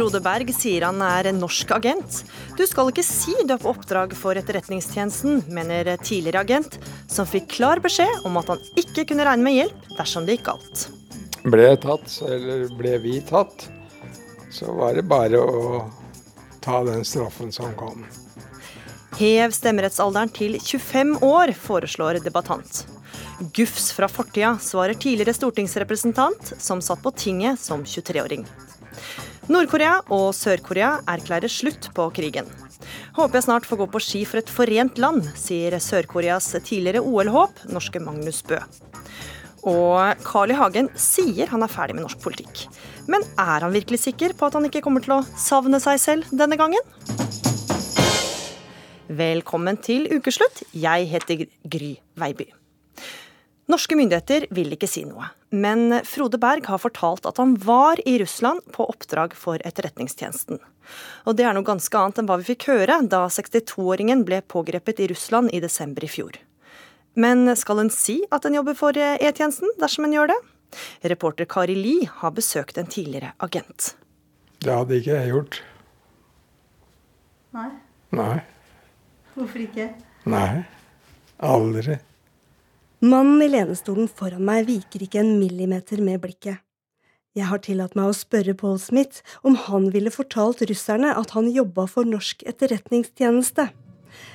Frode Berg sier han er en norsk agent. Du skal ikke si du er på oppdrag for Etterretningstjenesten, mener tidligere agent, som fikk klar beskjed om at han ikke kunne regne med hjelp dersom det gikk galt. Ble jeg tatt, eller ble vi tatt, så var det bare å ta den straffen som kom. Hev stemmerettsalderen til 25 år, foreslår debattant. Gufs fra fortida, svarer tidligere stortingsrepresentant som satt på tinget som 23-åring. Nord-Korea og Sør-Korea erklærer slutt på krigen. Håper jeg snart får gå på ski for et forent land, sier Sør-Koreas tidligere OL-håp, norske Magnus Bø. Og Carl I. Hagen sier han er ferdig med norsk politikk. Men er han virkelig sikker på at han ikke kommer til å savne seg selv denne gangen? Velkommen til ukeslutt. Jeg heter Gry Veiby. Norske myndigheter vil ikke si noe, men Frode Berg har fortalt at han var i Russland på oppdrag for Etterretningstjenesten. Og det er noe ganske annet enn hva vi fikk høre da 62-åringen ble pågrepet i Russland i desember i fjor. Men skal en si at en jobber for E-tjenesten dersom en gjør det? Reporter Kari Li har besøkt en tidligere agent. Det hadde ikke jeg gjort. Nei. Nei. Hvorfor ikke? Nei. Aldri. Mannen i lenestolen foran meg viker ikke en millimeter med blikket. Jeg har tillatt meg å spørre Paul Smith om han ville fortalt russerne at han jobba for norsk etterretningstjeneste.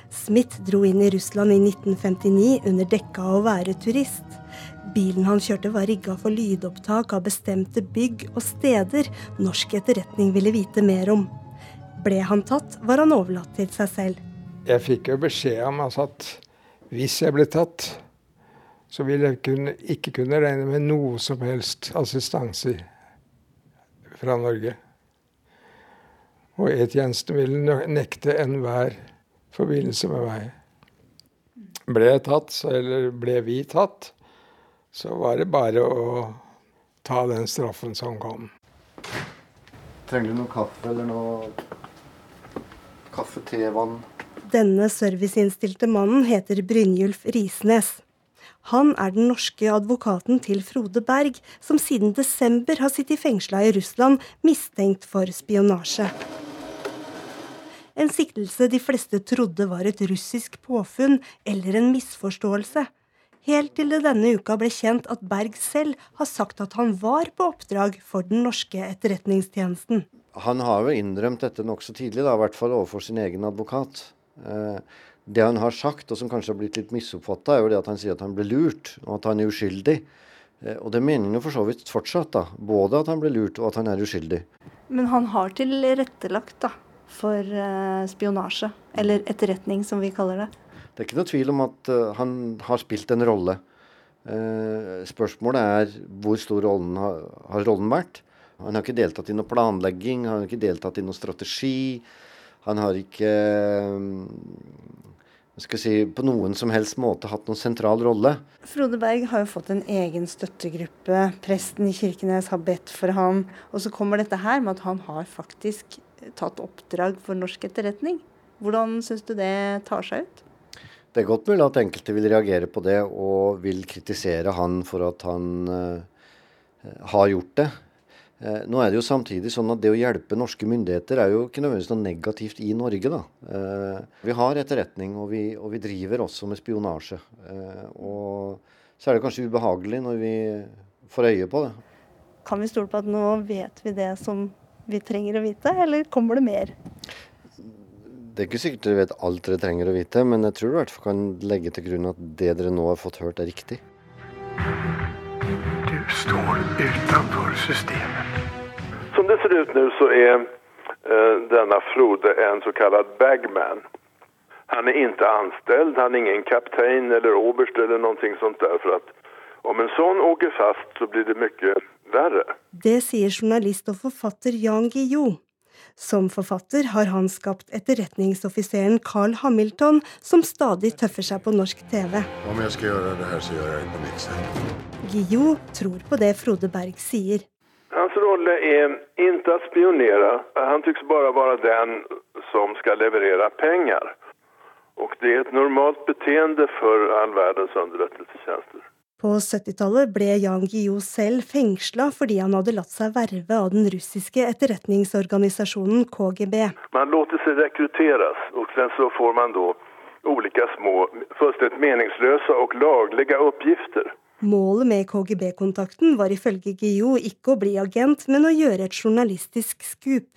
Smith dro inn i Russland i 1959 under dekka av å være turist. Bilen han kjørte var rigga for lydopptak av bestemte bygg og steder norsk etterretning ville vite mer om. Ble han tatt, var han overlatt til seg selv. Jeg fikk jo beskjed om altså, at hvis jeg ble tatt, så vil jeg kunne, ikke kunne regne med noe som helst assistanse fra Norge. Og E-tjenesten ville nekte enhver forbindelse med meg. Ble jeg tatt, eller ble vi tatt, så var det bare å ta den straffen som kom. Trenger du noe kaffe eller noe kaffe, te, vann? Denne serviceinnstilte mannen heter Brynjulf Risnes. Han er den norske advokaten til Frode Berg, som siden desember har sittet fengsla i Russland mistenkt for spionasje. En siktelse de fleste trodde var et russisk påfunn eller en misforståelse. Helt til det denne uka ble kjent at Berg selv har sagt at han var på oppdrag for den norske etterretningstjenesten. Han har jo innrømt dette nokså tidlig, da, i hvert fall overfor sin egen advokat. Eh, det han har sagt, og som kanskje har blitt litt misoppfatta, er jo det at han sier at han ble lurt, og at han er uskyldig. Eh, og det mener han jo for så vidt fortsatt, da. Både at han ble lurt, og at han er uskyldig. Men han har tilrettelagt da, for uh, spionasje, eller etterretning, som vi kaller det. Det er ikke noe tvil om at uh, han har spilt en rolle. Uh, spørsmålet er hvor stor rollen har, har rollen vært. Han har ikke deltatt i noe planlegging, han har ikke deltatt i noe strategi. Han har ikke skal si, på noen som helst måte hatt noen sentral rolle. Frode Berg har jo fått en egen støttegruppe. Presten i Kirkenes har bedt for ham. Og så kommer dette her med at han har faktisk tatt oppdrag for norsk etterretning. Hvordan syns du det tar seg ut? Det er godt mulig at enkelte vil reagere på det og vil kritisere han for at han uh, har gjort det. Eh, nå er det jo samtidig sånn at det å hjelpe norske myndigheter er jo ikke nødvendigvis noe negativt i Norge. da. Eh, vi har etterretning, og vi, og vi driver også med spionasje. Eh, og så er det kanskje ubehagelig når vi får øye på det. Kan vi stole på at nå vet vi det som vi trenger å vite, eller kommer det mer? Det er ikke sikkert dere vet alt dere trenger å vite, men jeg tror du i hvert fall kan legge til grunn at det dere nå har fått hørt, er riktig. Står utenfor systemet. Som det ser ut nå, så er denne denna Frode en så kallad bagman. Han er ikke ansatt, han er ingen kaptein eller oberst eller noe sånt der, for at om en sånn åker fast så blir det mye verre. Det sier journalist og forfatter Jan Guillou. Som forfatter har han skapt etterretningsoffiseren Carl Hamilton, som stadig tøffer seg på norsk TV. Om jeg skal gjøre det her, så gjør jeg det på mitt sett. Guillou tror på det Frode Berg sier. Hans rolle er ikke å spionere. Han syns bare være den som skal leverere penger. Og det er et normalt beteende for all verdens underrättelsetjänster. På 70-tallet ble Jan Guillou selv fengsla fordi han hadde latt seg verve av den russiske etterretningsorganisasjonen KGB. Man låter seg rekrutteres, og sen så får man da ulike små, fullstendig meningsløse og laglige oppgifter. Målet med KGB-kontakten var ifølge Gio ikke å bli agent, men å gjøre et journalistisk skup.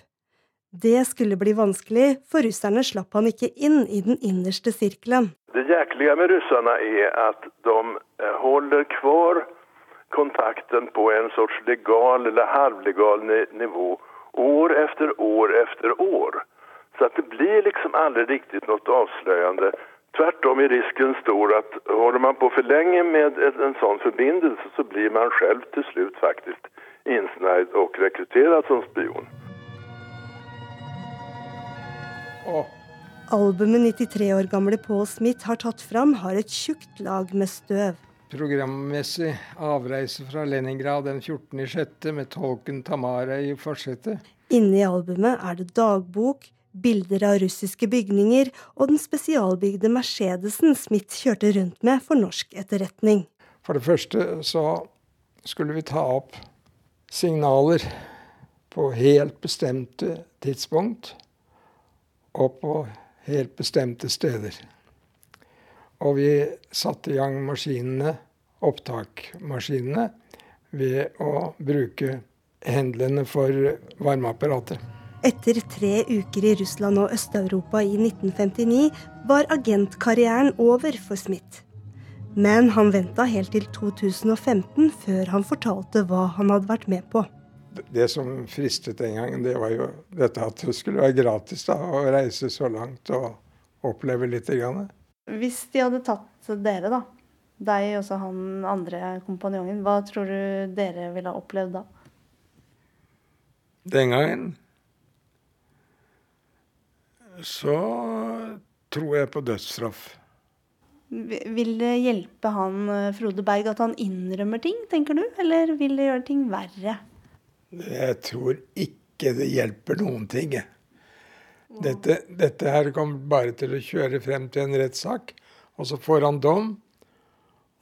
Det skulle bli vanskelig, for russerne slapp han ikke inn i den innerste sirkelen. Det jæklige med russerne er at de eh, holder kvar kontakten på en sorts legal eller halvlegal nivå år efter år efter år. Så det blir liksom aldri riktig noe avslørende. Tvert om er risken stor at holder man på for lenge med en sånn forbindelse, så blir man selv til slutt faktisk innsneid og rekruttert som spion. Oh. Albumet 93 år gamle Paul Smith har tatt fram, har et tjukt lag med støv. Programmessig avreise fra Leningrad den 14.6. med tolken Tamara i forsetet. Inni albumet er det dagbok, bilder av russiske bygninger og den spesialbygde Mercedesen Smith kjørte rundt med for norsk etterretning. For det første så skulle vi ta opp signaler på helt bestemte tidspunkt og på helt bestemte steder. Og vi satte i gang maskinene, opptakmaskinene ved å bruke hendlene for varmeapparatet. Etter tre uker i Russland og Øst-Europa i 1959 var agentkarrieren over for Smith. Men han venta helt til 2015 før han fortalte hva han hadde vært med på det som fristet den gangen, det var jo dette at det skulle være gratis da, å reise så langt og oppleve litt. Grann. Hvis de hadde tatt dere, da, deg og han andre kompanjongen, hva tror du dere ville ha opplevd da? Den gangen så tror jeg på dødsstraff. Vil det hjelpe han Frode Berg at han innrømmer ting, tenker du? Eller vil det gjøre ting verre? Jeg tror ikke det hjelper noen ting. Dette, dette her kommer bare til å kjøre frem til en rettssak, og så får han dom.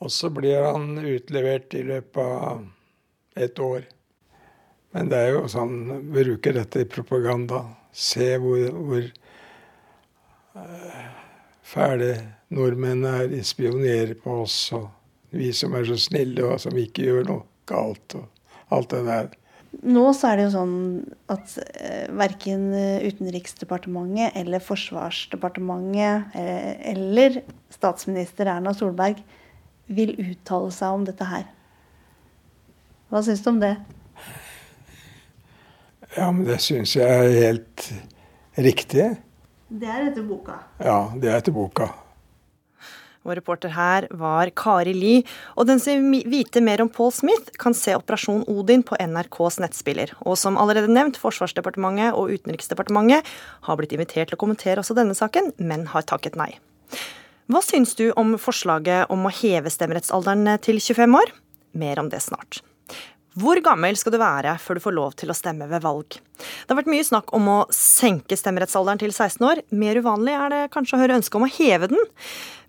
Og så blir han utlevert i løpet av et år. Men det er jo sånn bruker dette i propaganda. Se hvor, hvor fæle nordmenn er. De spionerer på oss. Og vi som er så snille og som ikke gjør noe galt. Og alt det der. Nå så er det jo sånn at eh, verken Utenriksdepartementet eller Forsvarsdepartementet eh, eller statsminister Erna Solberg vil uttale seg om dette her. Hva syns du om det? Ja, men det syns jeg er helt riktig. Det er etter boka? Ja, det er etter boka. Og reporter her var Kari Li. Og den som vil vite mer om Paul Smith, kan se Operasjon Odin på NRKs nettspiller. Og som allerede nevnt, Forsvarsdepartementet og Utenriksdepartementet har blitt invitert til å kommentere også denne saken, men har takket nei. Hva syns du om forslaget om å heve stemmerettsalderen til 25 år? Mer om det snart. Hvor gammel skal du være før du får lov til å stemme ved valg? Det har vært mye snakk om å senke stemmerettsalderen til 16 år. Mer uvanlig er det kanskje å høre ønske om å heve den.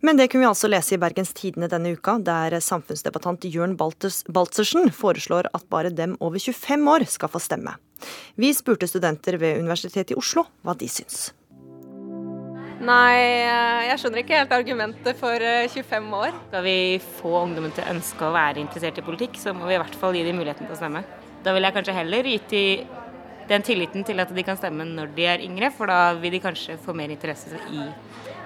Men det kunne vi altså lese i Bergens Tidende denne uka, der samfunnsdebattant Jørn Baltzersen foreslår at bare dem over 25 år skal få stemme. Vi spurte studenter ved Universitetet i Oslo hva de syns. Nei, eh, jeg skjønner ikke helt argumentet for 25 eh, år. Skal vi få ungdommen til å ønske å være interessert i politikk, så må vi i hvert fall gi dem muligheten til å stemme. Da vil jeg kanskje heller gitt dem den tilliten til at de kan stemme når de er yngre, for da vil de kanskje få mer interesse i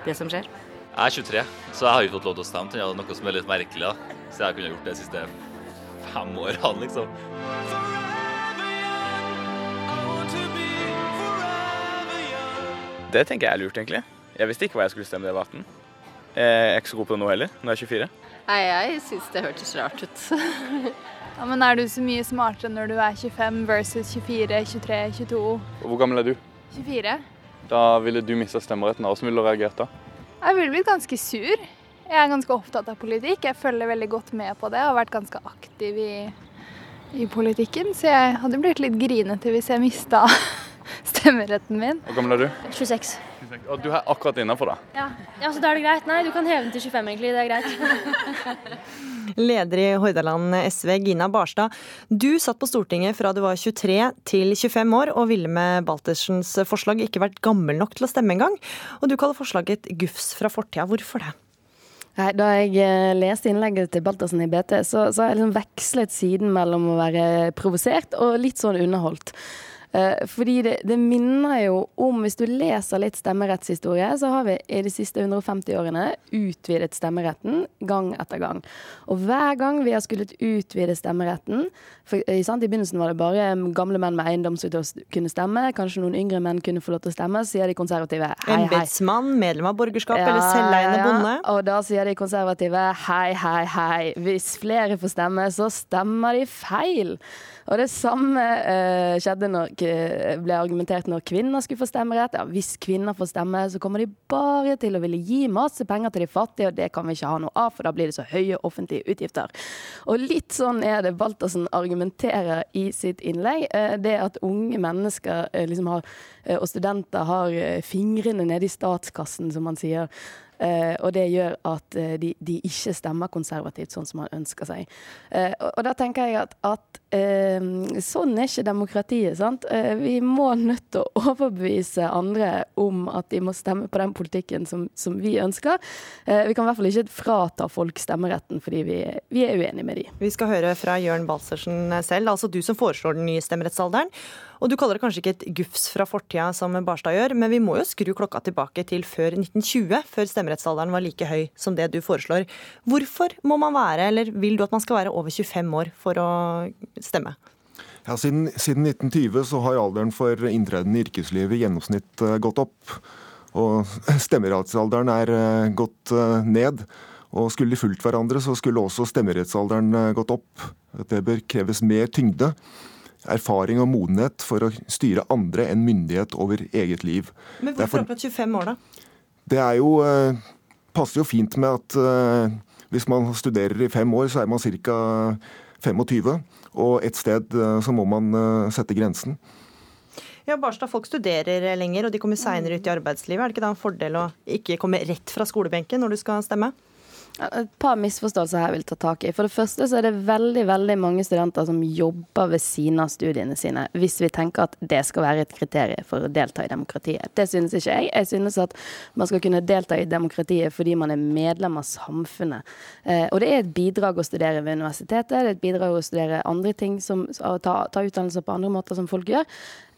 det som skjer. Jeg er 23, så jeg har ikke fått lov til å stemme. Det er noe som er litt merkelig, da. Så jeg kunne gjort det de siste fem årene, liksom. Det tenker jeg er lurt, egentlig. Jeg visste ikke hva jeg skulle stemme da jeg var 18. Jeg er ikke så god på det nå heller, når jeg er 24. Nei, jeg syns det hørtes rart ut. ja, Men er du så mye smartere når du er 25 versus 24, 23, 22? Hvor gammel er du? 24. Da ville du mista stemmeretten. Hvordan ville du reagert da? Jeg ville blitt ganske sur. Jeg er ganske opptatt av politikk. Jeg følger veldig godt med på det. Jeg har vært ganske aktiv i, i politikken. Så jeg hadde blitt litt grinete hvis jeg mista stemmeretten min. Hvor gammel er du? 26. Og du er akkurat innafor, da? Ja. ja, så da er det greit. Nei, du kan heve den til 25, egentlig. Det er greit. Leder i Hordaland SV, Gina Barstad. Du satt på Stortinget fra du var 23 til 25 år, og ville med Baltersens forslag ikke vært gammel nok til å stemme engang. Og du kaller forslaget gufs fra fortida. Hvorfor det? Nei, Da jeg eh, leste innlegget til Baltersen i BT, så, så har jeg liksom vekslet siden mellom å være provosert og litt sånn underholdt. Eh, fordi det, det, minner jo om, hvis du leser litt stemmerettshistorie, så har vi i de siste 150 årene utvidet stemmeretten gang etter gang. Og hver gang vi har skullet utvide stemmeretten for, eh, sant, I begynnelsen var det bare gamle menn med eiendom som kunne stemme. Kanskje noen yngre menn kunne få lov til å stemme. Så sier de konservative hei, hei. Embetsmann, medlem av borgerskap ja, eller selveiende bonde. Ja. Og da sier de konservative hei, hei, hei. Hvis flere får stemme, så stemmer de feil. Og det samme uh, skjedde når ble argumentert når kvinner skulle få stemmerett. Ja, hvis kvinner får stemme, så kommer de bare til å ville gi masse penger til de fattige, og det kan vi ikke ha noe av, for da blir det så høye offentlige utgifter. Og litt sånn er det Baltersen argumenterer i sitt innlegg. Eh, det at unge mennesker eh, liksom har, eh, og studenter har fingrene nede i statskassen, som man sier. Uh, og det gjør at uh, de, de, ikke stemmer konservativt sånn som man ønsker seg. Uh, og, og, da tenker jeg at, at sånn er ikke demokratiet. sant? vi må nødt til å overbevise andre om at de må stemme på den politikken som, som vi ønsker. vi kan i hvert fall ikke frata folk stemmeretten fordi vi, vi er uenige med de. Vi skal høre fra Jørn Balsersen selv, altså du som foreslår den nye stemmerettsalderen. Og du kaller det kanskje ikke et gufs fra fortida som Barstad gjør, men vi må jo skru klokka tilbake til før 1920, før stemmerettsalderen var like høy som det du foreslår. Hvorfor må man være, eller vil du at man skal være over 25 år for å stemme? Ja, siden, siden 1920 så har alderen for inntreden i yrkeslivet i gjennomsnitt uh, gått opp. Og stemmerettsalderen er uh, gått uh, ned. Og skulle de fulgt hverandre, så skulle også stemmerettsalderen gått opp. Det bør kreves mer tyngde erfaring og modenhet for å styre andre enn myndighet over eget liv. Men hvorfor akkurat 25 år, da? Det er jo, eh, passer jo fint med at eh, hvis man studerer i fem år, så er man ca. 25. Og et sted eh, så må man sette grensen. Ja, Barstad, Folk studerer lenger, og de kommer seinere ut i arbeidslivet. Er det ikke da en fordel å ikke komme rett fra skolebenken når du skal stemme? Et par misforståelser jeg vil ta tak i. For det første så er det veldig veldig mange studenter som jobber ved siden av studiene sine, hvis vi tenker at det skal være et kriterium for å delta i demokratiet. Det synes ikke jeg. Jeg synes at man skal kunne delta i demokratiet fordi man er medlem av samfunnet. Eh, og det er et bidrag å studere ved universitetet, det er et bidrag å studere andre ting, som, å ta, ta utdannelser på andre måter som folk gjør.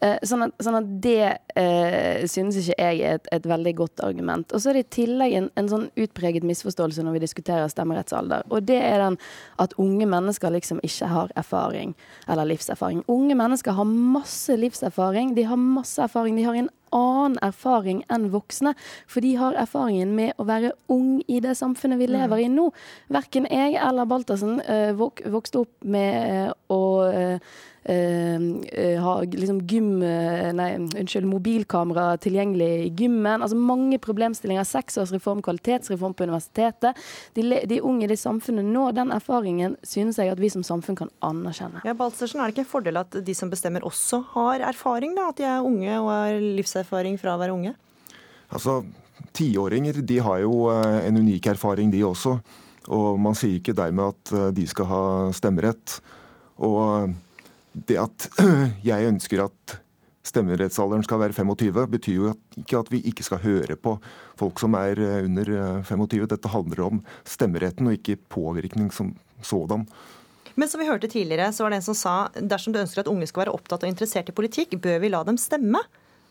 Eh, sånn at, sånn at det eh, synes ikke jeg er et, et, veldig godt argument. Og så er det i tillegg en, en, sånn utpreget misforståelse når vi diskuterer stemmerettsalder. Og det er den at unge mennesker liksom ikke har erfaring eller livserfaring. Unge mennesker har masse livserfaring. De har masse erfaring. De har en annen erfaring enn voksne. For de har erfaringen med å være ung i det samfunnet vi lever i nå. Verken jeg eller Baltersen øh, vokste opp med øh, å uh, ha liksom gym eh, Nei, unnskyld, mobilkamera tilgjengelig i gymmen. Altså mange problemstillinger. Seksårsreform, kvalitetsreform på universitetet. De, de unge i det samfunnet nå, den erfaringen synes jeg at vi som samfunn kan anerkjenne. Ja, Balsersen, Er det ikke en fordel at de som bestemmer også har erfaring, da? At de er unge og har livserfaring fra å være unge? Altså, Tiåringer de har jo en unik erfaring, de også. Og man sier ikke dermed at de skal ha stemmerett. Og det at jeg ønsker at stemmerettsalderen skal være 25, betyr jo ikke at vi ikke skal høre på folk som er eh, under 25. Eh, Dette handler om stemmeretten og ikke påvirkning som sådan. Men som vi hørte tidligere, så var det en som sa dersom du ønsker at unge skal være opptatt og interessert i politikk, bør vi la dem stemme?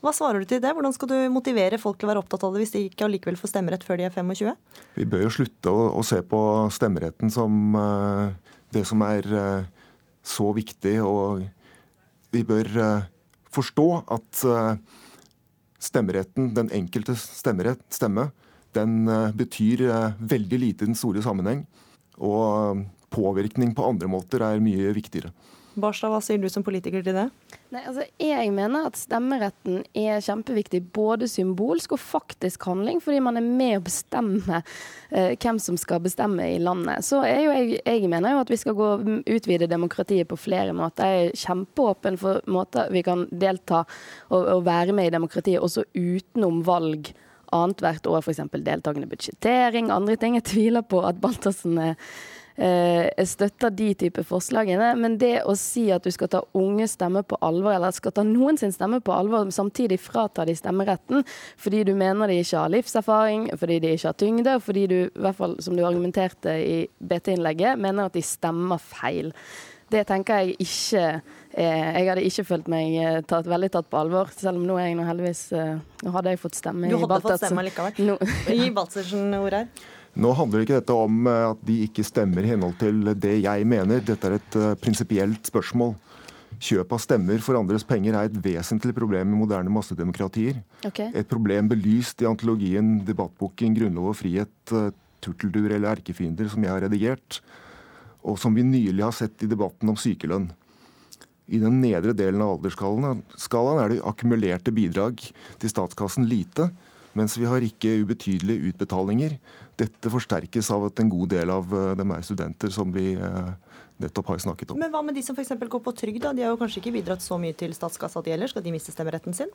Hva svarer du til det? Hvordan skal du motivere folk til å være opptatt av det hvis de ikke allikevel får stemmerett før de er 25? Vi bør jo slutte å, å se på stemmeretten som uh, det som er uh, så viktig. Og vi bør eh, forstå at eh, stemmeretten, den enkelte stemmerett, stemme, den eh, betyr veldig lite i den store sammenheng. Og påvirkning på andre måter er mye viktigere. Barstad, hva sier du som politiker til det? Nei, altså, Jeg mener at stemmeretten er kjempeviktig, både symbolsk og faktisk handling, fordi man er med å bestemme eh, hvem som skal bestemme i landet. Så jo jeg, jeg mener jo at vi skal gå utvide demokratiet på flere måter. Jeg er kjempeåpen for måter vi kan delta og, og være med i demokratiet, også utenom valg annethvert år, f.eks. deltakende budsjettering, andre ting. Jeg tviler på at Baltersen er Eh, jeg støtter de type forslagene, men det å si at du skal ta unge stemmer på alvor, eller skal ta noen sin stemme på alvor, samtidig frata de stemmeretten fordi du mener de ikke har livserfaring, fordi de ikke har tyngde, og fordi du, i hvert fall som du argumenterte i BT-innlegget, mener at de stemmer feil. Det tenker jeg ikke eh, Jeg hadde ikke følt meg eh, tatt, veldig tatt på alvor, selv om nå er jeg nå heldigvis Nå hadde jeg fått stemme i Baltersen. Du hadde fått stemme likevel. Gi Baltersen ord her. Nå handler ikke dette om eh, at de ikke stemmer i henhold til det jeg mener. Dette er et uh, prinsipielt spørsmål. Kjøp av stemmer for andres penger er et vesentlig problem i moderne massedemokratier. Okay. Et problem belyst i antologien, debattboken 'Grunnlov og frihet', turteldur 'Turtelduer eller erkefiender', som jeg har redigert, og som vi nylig har sett i debatten om sykelønn. I den nedre delen av aldersskalaen er det akkumulerte bidrag til statskassen lite, mens vi har ikke ubetydelige utbetalinger. Dette forsterkes av at en god del av eh, dem er studenter, som vi eh, nettopp har snakket om. Men hva med de som f.eks. går på trygd? De har jo kanskje ikke bidratt så mye til statskassa de heller. Skal de miste stemmeretten sin?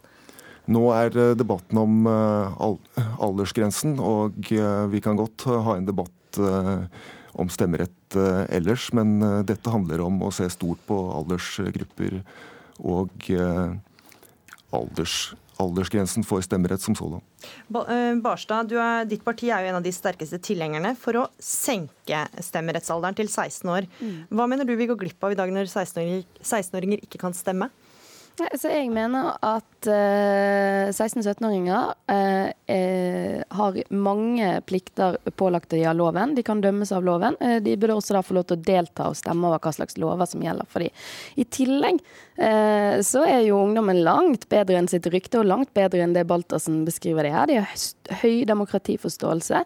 Nå er eh, debatten om aldersgrensen, og vi kan godt ha en debatt om stemmerett ellers, men dette handler om å se stort på aldersgrupper og alders aldersgrensen for stemmerett som sådan. Eh, Barstad, er, ditt parti er jo en av de sterkeste tilhengerne for å senke stemmerettsalderen til 16 år. Mm. Hva mener du vi går glipp av i dag når 16-åringer ikke kan stemme? Så jeg mener at uh, eh, 16-17-åringer uh, har mange plikter pålagt av loven. De kan dømmes av loven. de burde også da få lov til å delta og stemme over hva slags lover som gjelder for dem. I tillegg så er jo ungdommen langt bedre enn sitt rykte, og langt bedre enn det Baltersen beskriver det her. De har høy demokratiforståelse.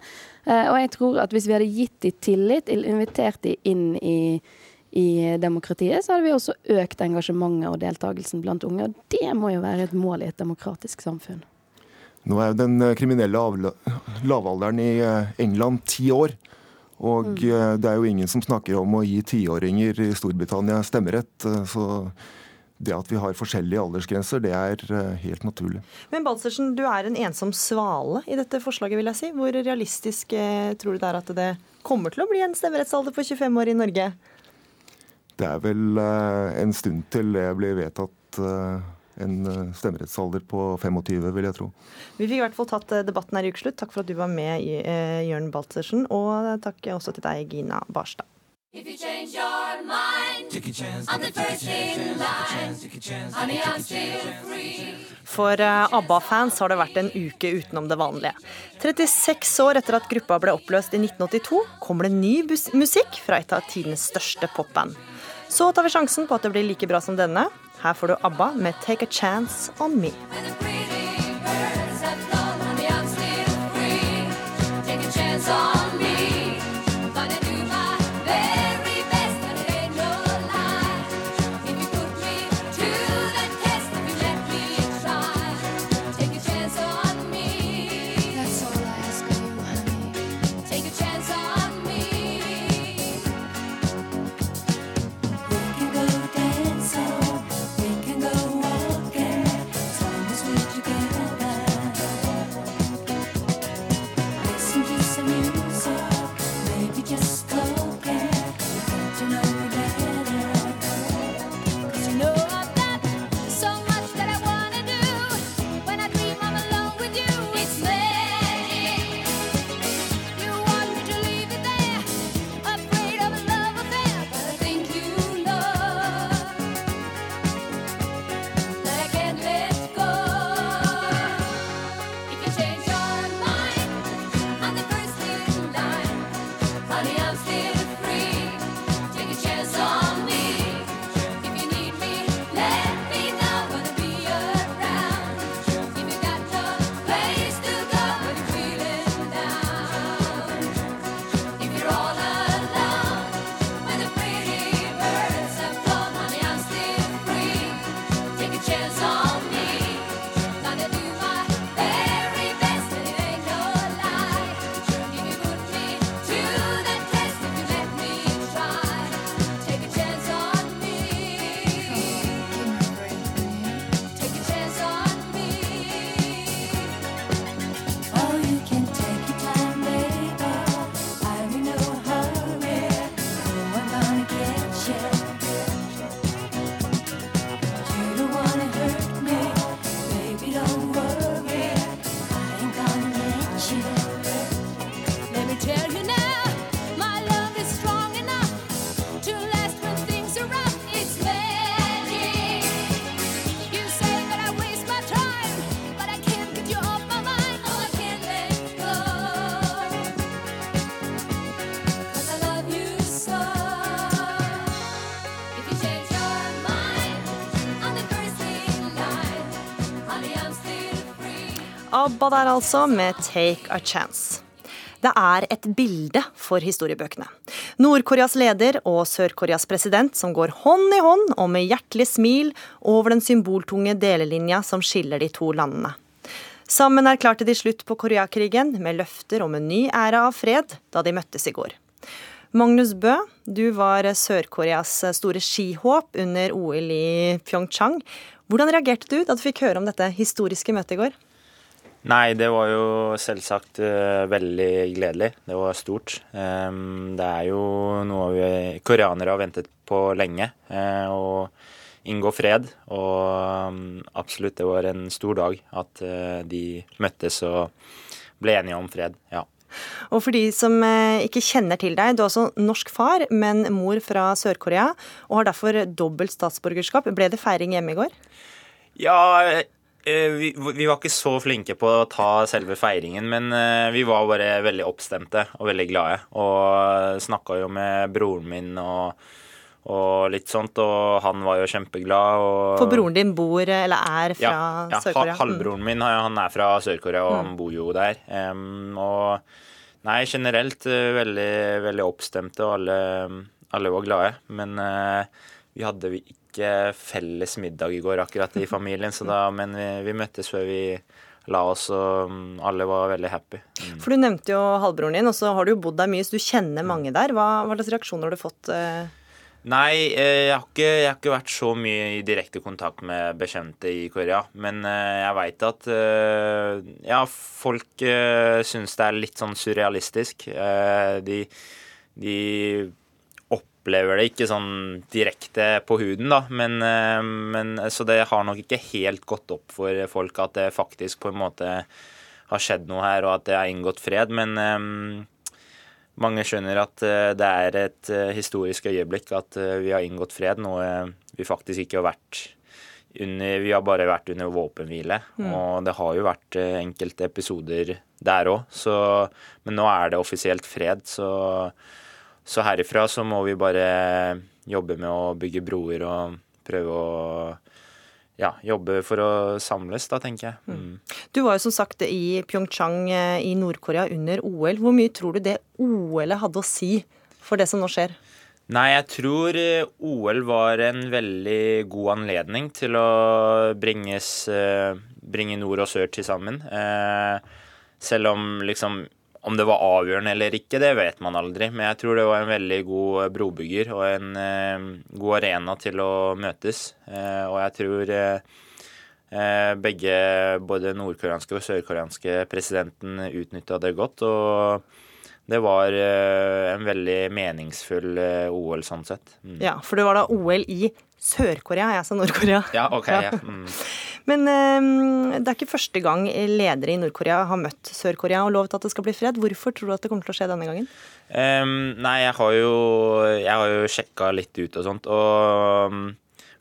og jeg tror at hvis vi hadde gitt dem tillit, invitert dem inn i i demokratiet, så hadde vi også økt engasjementet og deltakelsen blant unge. Og det må jo være et mål i et demokratisk samfunn. Nå er jo den eh, kriminelle lavalderen i eh, England ti år. Og mm. Eh, det er jo ingen som snakker om å gi tiåringer i Storbritannia stemmerett. Så det at vi har forskjellige aldersgrenser, det er helt naturlig. Men Balsersen, du er en ensom svale i dette forslaget, vil jeg si. Hvor realistisk tror du det er at det kommer til å bli en stemmerettsalder på 25 år i Norge? Det er vel eh, en stund til det blir vedtatt eh, en eh, stemmerettsalder på 25, vil jeg tro. Vi fikk i hvert fall tatt debatten her i ukeslutt. Takk for at du var med, Jørn Baltersen. Og takk også til deg, Gina Barstad. If you change your mind, take a chance, I'm the first in line. Honey, I'm still free. For ABBA-fans har det vært en uke utenom det vanlige. 36 år etter at gruppa ble oppløst i 1982, kommer det ny musikk fra et av tidenes største popband. Så tar vi sjansen på at det blir like bra som denne. Her får du ABBA med 'Take a Chance On Me'. ABBA der altså, med 'Take a Chance'. Det er et bilde for historiebøkene. Nord-Koreas leder og Sør-Koreas president som går hånd i hånd og med hjertelig smil over den symboltunge delelinja som skiller de to landene. Sammen erklærte de slutt på Koreakrigen med løfter om en ny æra av fred da de møttes i går. Magnus Bø, du var Sør-Koreas store skihåp under OL i Pyeongchang. Hvordan reagerte du da du fikk høre om dette historiske møtet i går? Nei, det var jo selvsagt uh, veldig gledelig. Det var stort. Um, det er jo noe vi koreanere har ventet på lenge. Uh, å inngå fred. Og um, absolutt, det var en stor dag at uh, de møttes og ble enige om fred. Ja. Og for de som ikke kjenner til deg, du er også norsk far, men mor fra Sør-Korea, og har derfor dobbelt statsborgerskap. Ble det feiring hjemme i går? Ja, vi, vi, var ikke så flinke på å ta selve feiringen, men eh, vi var bare veldig oppstemte og veldig glade. Og snakka jo med broren min og, og, litt sånt, og han var jo kjempeglad. Og... For broren din bor, eller er fra ja, ja, Sør-Korea? Ja, halvbroren min han er fra Sør-Korea, og mm. han bor jo der. Um, og nei, generelt eh, veldig, veldig oppstemte, og alle, alle var glade. Men uh, vi hadde ikke ikke felles middag i går akkurat i familien, da, men vi, vi, møttes før vi la oss, og mm, alle var veldig happy. Mm. For Du nevnte jo halvbroren din, og så har du jo bodd der mye, så du kjenner mange der. Hva, hva slags reaksjoner har du fått? Eh? Nei, eh, jeg har, ikke, jeg har, ikke, vært så mye i direkte kontakt med bekjente i Korea. Men eh, jeg veit at ja, folk syns det er litt sånn surrealistisk. De, de opplever det ikke sånn direkte på huden, da. Men, eh, men, så det har nok ikke helt gått opp for folk at det faktisk på en måte har skjedd noe her, og at det er inngått fred. Men um, mange skjønner at uh, det er et historisk øyeblikk at vi har inngått fred, noe vi faktisk ikke har vært under, vi har bare vært under våpenhvile. Mm. Og det har jo vært enkelte episoder der òg. Men nå er det offisielt fred, så så herifra så må vi bare jobbe med å bygge broer og prøve å ja, jobbe for å samles, da, tenker jeg. Mm. mm. Du var jo som sagt i Pyeongchang eh, i Nord-Korea under OL. Hvor mye tror du det OL-et hadde å si for det som nå skjer? Nei, jeg tror eh, OL var en veldig god anledning til å bringes, eh, bringe nord og sør til sammen. Selv om liksom om det var avgjørende eller ikke, det vet man aldri. Men jeg tror det var en veldig god brobygger og en eh, god arena til å møtes. Eh, og jeg tror eh, begge, både nordkoreanske og sørkoreanske presidenten, utnytta det godt. Og det var eh, en veldig meningsfull eh, OL sånn sett. Mm. Ja, for det var da OL i Sør-Korea, jeg sa Nord-Korea. Ja, ok. Ja. Mm. Men um, det er ikke første gang ledere i Nord-Korea har møtt Sør-Korea og lovet at det skal bli fred. Hvorfor tror du at det kommer til å skje denne gangen? Um, nei, jeg har jo, jeg jo sjekka litt ut og sånt. Og um,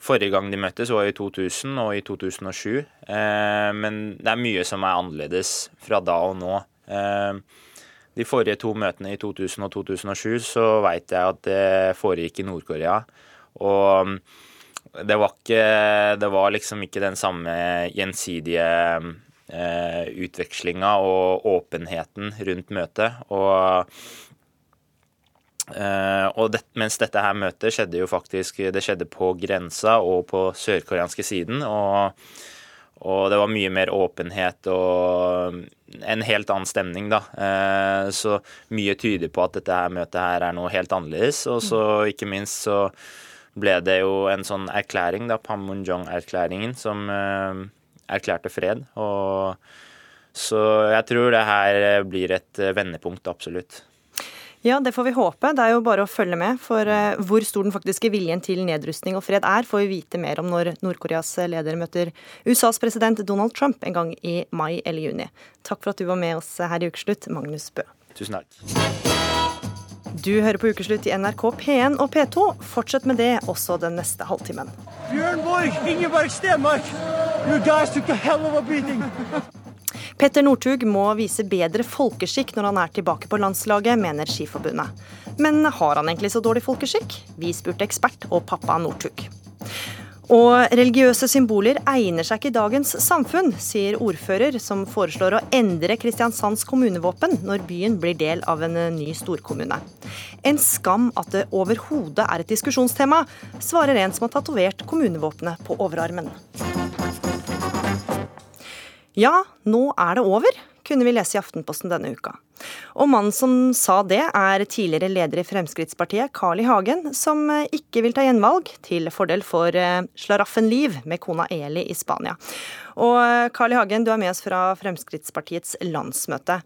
forrige gang de møttes var i 2000 og i 2007. Uh, men det er mye som er annerledes fra da og nå. Uh, de forrige to møtene i 2000 og 2007 så veit jeg at det foregikk i Nord-Korea. Og det var ikke Det var liksom ikke den samme gjensidige eh, utvekslinga og åpenheten rundt møtet. Og, eh, og det, mens dette her møtet skjedde jo faktisk Det skjedde på grensa og på sørkoreanske siden. og og det var mye mer åpenhet og en helt annen stemning, da. Eh, så mye tyder på at dette her møtet her er noe helt annerledes. Og så ikke minst så ble det jo en sånn erklæring, da, Panmunjong-erklæringen, som eh, erklærte fred. Og så jeg tror det her blir et eh, vendepunkt, absolutt. Ja, det får vi håpe. Det er jo bare å følge med. For hvor stor den faktiske viljen til nedrustning og fred er, får vi vite mer om når Nord-Koreas leder møter USAs president Donald Trump en gang i mai eller juni. Takk for at du var med oss her i Ukeslutt, Magnus Bø. Tusen takk. Du hører på Ukeslutt i NRK P1 og P2. Fortsett med det også den neste halvtimen. Bjørn Borg, Ingeborg Stenmark, you guys took a hell of a beating. Petter Northug må vise bedre folkeskikk når han er tilbake på landslaget, mener Skiforbundet. Men har han egentlig så dårlig folkeskikk? Vi spurte ekspert og pappa Northug. Og religiøse symboler egner seg ikke i dagens samfunn, sier ordfører, som foreslår å endre Kristiansands kommunevåpen når byen blir del av en ny storkommune. En skam at det overhodet er et diskusjonstema, svarer en som har tatovert kommunevåpenet på overarmen. Ja, nå er det over, kunne vi lese i Aftenposten denne uka. Og mannen som sa det, er tidligere leder i Fremskrittspartiet, Carl I. Hagen, som ikke vil ta gjenvalg, til fordel for Slaraffen slaraffenliv med kona Eli i Spania. Og eh, Carl I. Hagen, du er med oss fra Fremskrittspartiets landsmøte.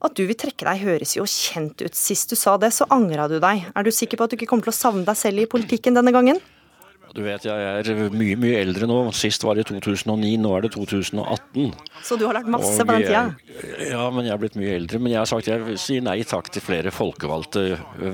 At du vil trekke deg høres jo kjent ut. Sist du sa det, så angra du deg. Er du sikker på at du ikke kommer til å savne deg selv i politikken denne gangen? Du vet jeg er mye mye eldre nå. Sist var det 2009, nå er det 2018. Så du har lært masse på den tida? Ja, men jeg er blitt mye eldre. Men jeg har sagt jeg sier nei takk til flere folkevalgte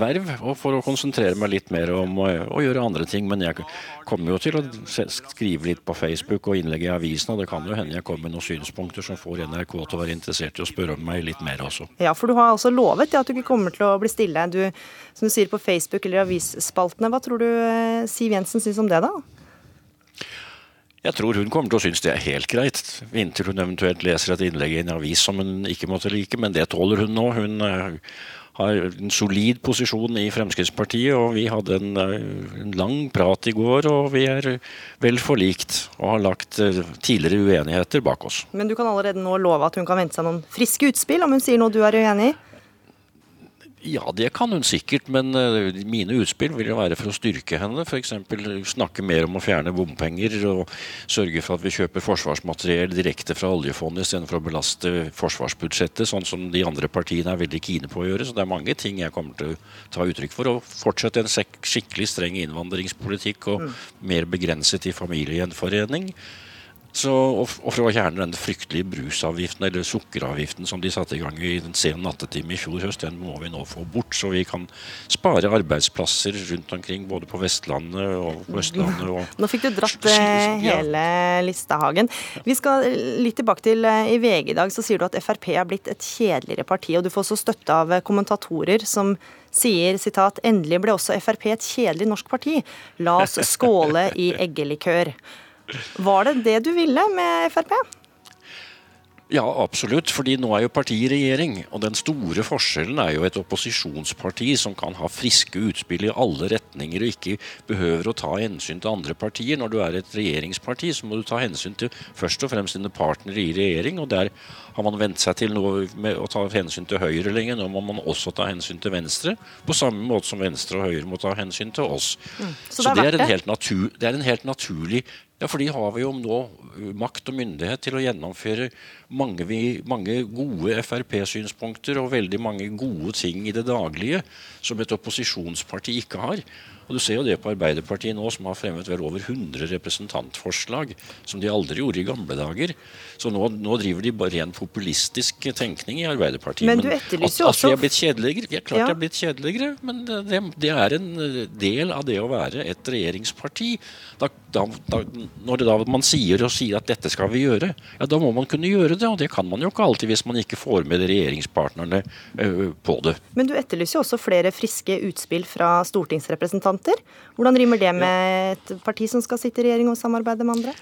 verv. Og for å konsentrere meg litt mer om å, å gjøre andre ting. Men jeg kommer jo til å skrive litt på Facebook og innlegge i avisen. Og det kan jo hende jeg kommer med noen synspunkter som får NRK til å være interessert i å spørre om meg litt mer også. Ja, for du har altså lovet ja, at du ikke kommer til å bli stille. Du, som du sier på Facebook eller avisspaltene. Hva tror du eh, Siv Jensen syns om det, da? Jeg tror hun kommer til å synes det er helt greit, inntil hun eventuelt leser et innlegg i en avis som hun ikke måtte like, men det tåler hun nå. Hun uh, har en solid posisjon i Fremskrittspartiet, og vi hadde en, uh, en, lang prat i går, og vi er vel forlikt og har lagt uh, tidligere uenigheter bak oss. Men du kan allerede nå love at hun kan vente seg noen friske utspill, om hun sier noe du er uenig i? Ja, det kan hun sikkert, men uh, mine utspill vil jo være for å styrke henne. F.eks. snakke mer om å fjerne bompenger og sørge for at vi kjøper forsvarsmateriell direkte fra oljefondet istedenfor å belaste forsvarsbudsjettet, sånn som de andre partiene er veldig kine på å gjøre. Så det er mange ting jeg kommer til å ta uttrykk for. Og fortsette en skikkelig streng innvandringspolitikk og mm. mer begrenset i familiegjenforening. Så, og, for å fjerne den fryktelige brusavgiften, eller sukkeravgiften, som de satte i gang i den sene nattetime i fjor høst, den må vi nå få bort. Så vi kan spare arbeidsplasser rundt omkring, både på Vestlandet og på Østlandet. Og nå fikk du dratt eh, hele Listahagen. Vi skal litt tilbake til eh, I VG i dag så sier du at Frp er blitt et kjedeligere parti, og du får også støtte av kommentatorer som sier sitat, endelig ble også Frp et kjedelig norsk parti. La oss skåle i eggelikør. Var det det du ville med Frp? Ja, absolutt. fordi nå er jo partiet i regjering. Og den store forskjellen er jo et opposisjonsparti som kan ha friske utspill i alle retninger og ikke behøver å ta hensyn til andre partier. Når du er et regjeringsparti, så må du ta hensyn til først og fremst dine partnere i regjering. Og der har man vent seg til med å ta hensyn til Høyre lenge. Nå må man også ta hensyn til Venstre, på samme måte som Venstre og Høyre må ta hensyn til oss. Mm, så, så det, er det, er natur, det er en helt naturlig ja, for de har vi jo nå makt og myndighet til å gjennomføre mange, mange gode Frp-synspunkter og veldig mange gode ting i det daglige som et opposisjonsparti ikke har. Og Du ser jo det på Arbeiderpartiet nå, som har fremmet vel over 100 representantforslag, som de aldri gjorde i gamle dager. Så nå, nå driver de bare ren populistisk tenkning i Arbeiderpartiet. Men du etterlyser jo også At vi er blitt kjedeligere? Vi er klart ja. er blitt kjedeligere, men det, det, er en del av det å være et regjeringsparti. Da, da, da, når da man sier og sier at dette skal vi gjøre, ja da må man kunne gjøre det. Og det kan man jo ikke alltid hvis man ikke får med regjeringspartnerne uh, på det. Men du etterlyser jo også flere friske utspill fra stortingsrepresentanter representanter. Hvordan rimer det med et parti som skal sitte i regjering og samarbeide med andre?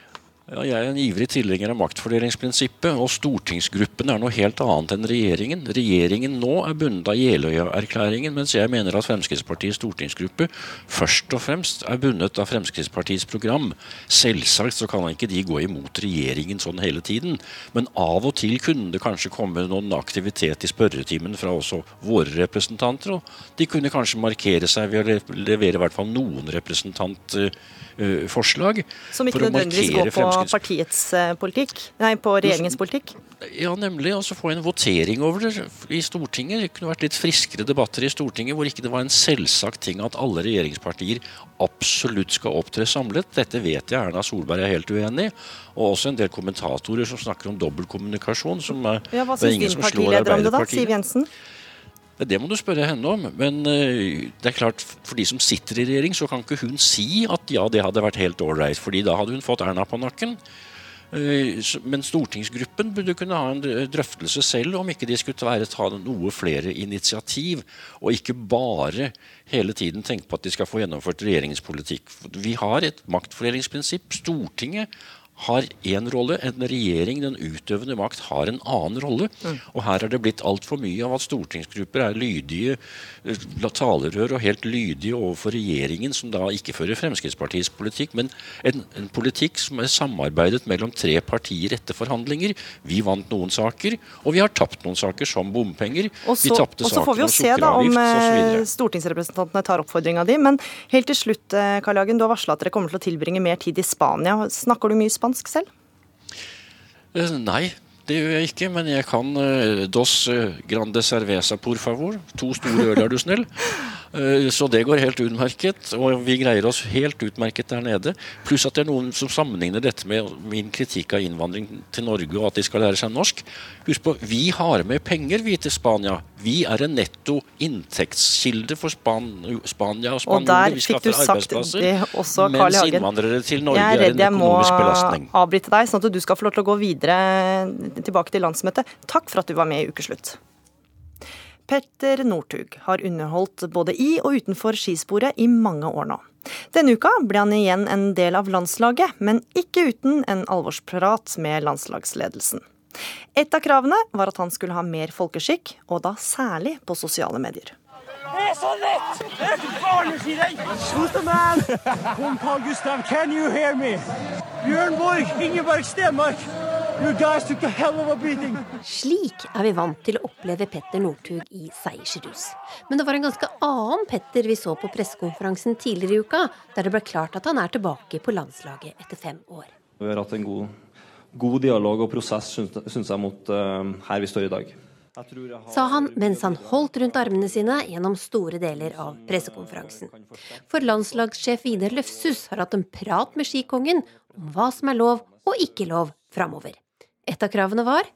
Ja, jeg er en ivrig tilhenger av maktfordelingsprinsippet, og stortingsgruppen er noe helt annet enn regjeringen. Regjeringen nå er bundet av Jeløya-erklæringen, mens jeg mener at Fremskrittspartiets stortingsgruppe først og fremst er bundet av Fremskrittspartiets program. Selvsagt så kan ikke de gå imot regjeringen sånn hele tiden, men av og til kunne det kanskje komme noen aktivitet i spørretimen fra også våre representanter, og de kunne kanskje markere seg ved å levere i hvert fall noen representantforslag. uh, forslag. Som ikke nødvendigvis går på partiets uh, politikk? Nei, på regjeringens politikk? Ja, nemlig. Altså få en votering over det i Stortinget. Det kunne vært litt friskere debatter i Stortinget hvor ikke det var en selvsagt ting at alle regjeringspartier absolutt skal opptre samlet. Dette vet jeg Erna Solberg er helt uenig i. Og også en del kommentatorer som snakker om dobbeltkommunikasjon. Som, ja, hva syns din partileder om det, da? Siv Jensen? Det må du spørre henne om. Men eh, det er klart, for de som sitter i regjering, så kan ikke hun si at ja, det hadde vært helt ålreit. fordi da hadde hun fått Erna på nakken. Eh, men stortingsgruppen burde kunne ha en drøftelse selv om ikke de skulle være ta noe flere initiativ, og ikke bare hele tiden tenke på at de skal få gjennomført regjeringens politikk. Vi har et maktfordelingsprinsipp. Stortinget har én rolle, en regjering, den utøvende makt, har en annen rolle. Mm. Og her er det blitt altfor mye av at stortingsgrupper er lydige eh, talerør og helt lydige overfor regjeringen, som da ikke fører Fremskrittspartiets politikk, men en, en politikk som er samarbeidet mellom tre partier etter forhandlinger. Vi vant noen saker, og vi har tapt noen saker, som bompenger. Og så, vi tapte saken om sukkeravgift osv. Stortingsrepresentantene tar oppfordringa di. Men helt til slutt, eh, Karl Jagen, du har varsla at dere kommer til å tilbringe mer tid i Spania. Snakker du mye spansk? Spansk selv? Eh, nei, det gjør jeg ikke. Men jeg kan uh, dos eh, grande cerveza por favor. To store øl, er du snill. Uh, så det går helt utmerket. Og vi greier oss helt utmerket der nede. Pluss at det er noen som sammenligner dette med min kritikk av innvandring til Norge, og at de skal lære seg norsk. Husk på, vi har med penger, vi, til Spania. Vi er en netto inntektskilde for Span Spania og spanjoler. Vi sagt det Også, mens innvandrere til Norge er en økonomisk belastning. Jeg er redd jeg må avbryte deg, sånn at du skal få lov til å gå videre tilbake til landsmøtet. Takk for at du var med i Ukeslutt. Petter Northug har underholdt både i og utenfor skisporet i mange år nå. Denne uka ble han igjen en del av landslaget, men ikke uten en alvorsprat med landslagsledelsen. Et av kravene var at han skulle ha mer folkeskikk, og da særlig på sosiale medier. Det er så lett! Det er barneskirenn! Shoot the man! Kom, Carl Gustav, can you hear me? Bjørn Borg, Ingeborg Stenmark. You guys took a hell of a beating. Slik er vi vant til å oppleve Petter Northug i seiersrus. Men det var en ganske annen Petter vi så på pressekonferansen tidligere i uka, der det ble klart at han er tilbake på landslaget etter fem år. Vi har hatt en god god dialog og prosess, syns jeg, mot uh, her vi står i dag. Har... Sa han mens han holdt rundt armene sine gjennom store deler av pressekonferansen. For landslagssjef Vidar Løfshus har hatt en prat med skikongen om hva som er lov og ikke lov framover. Et av kravene var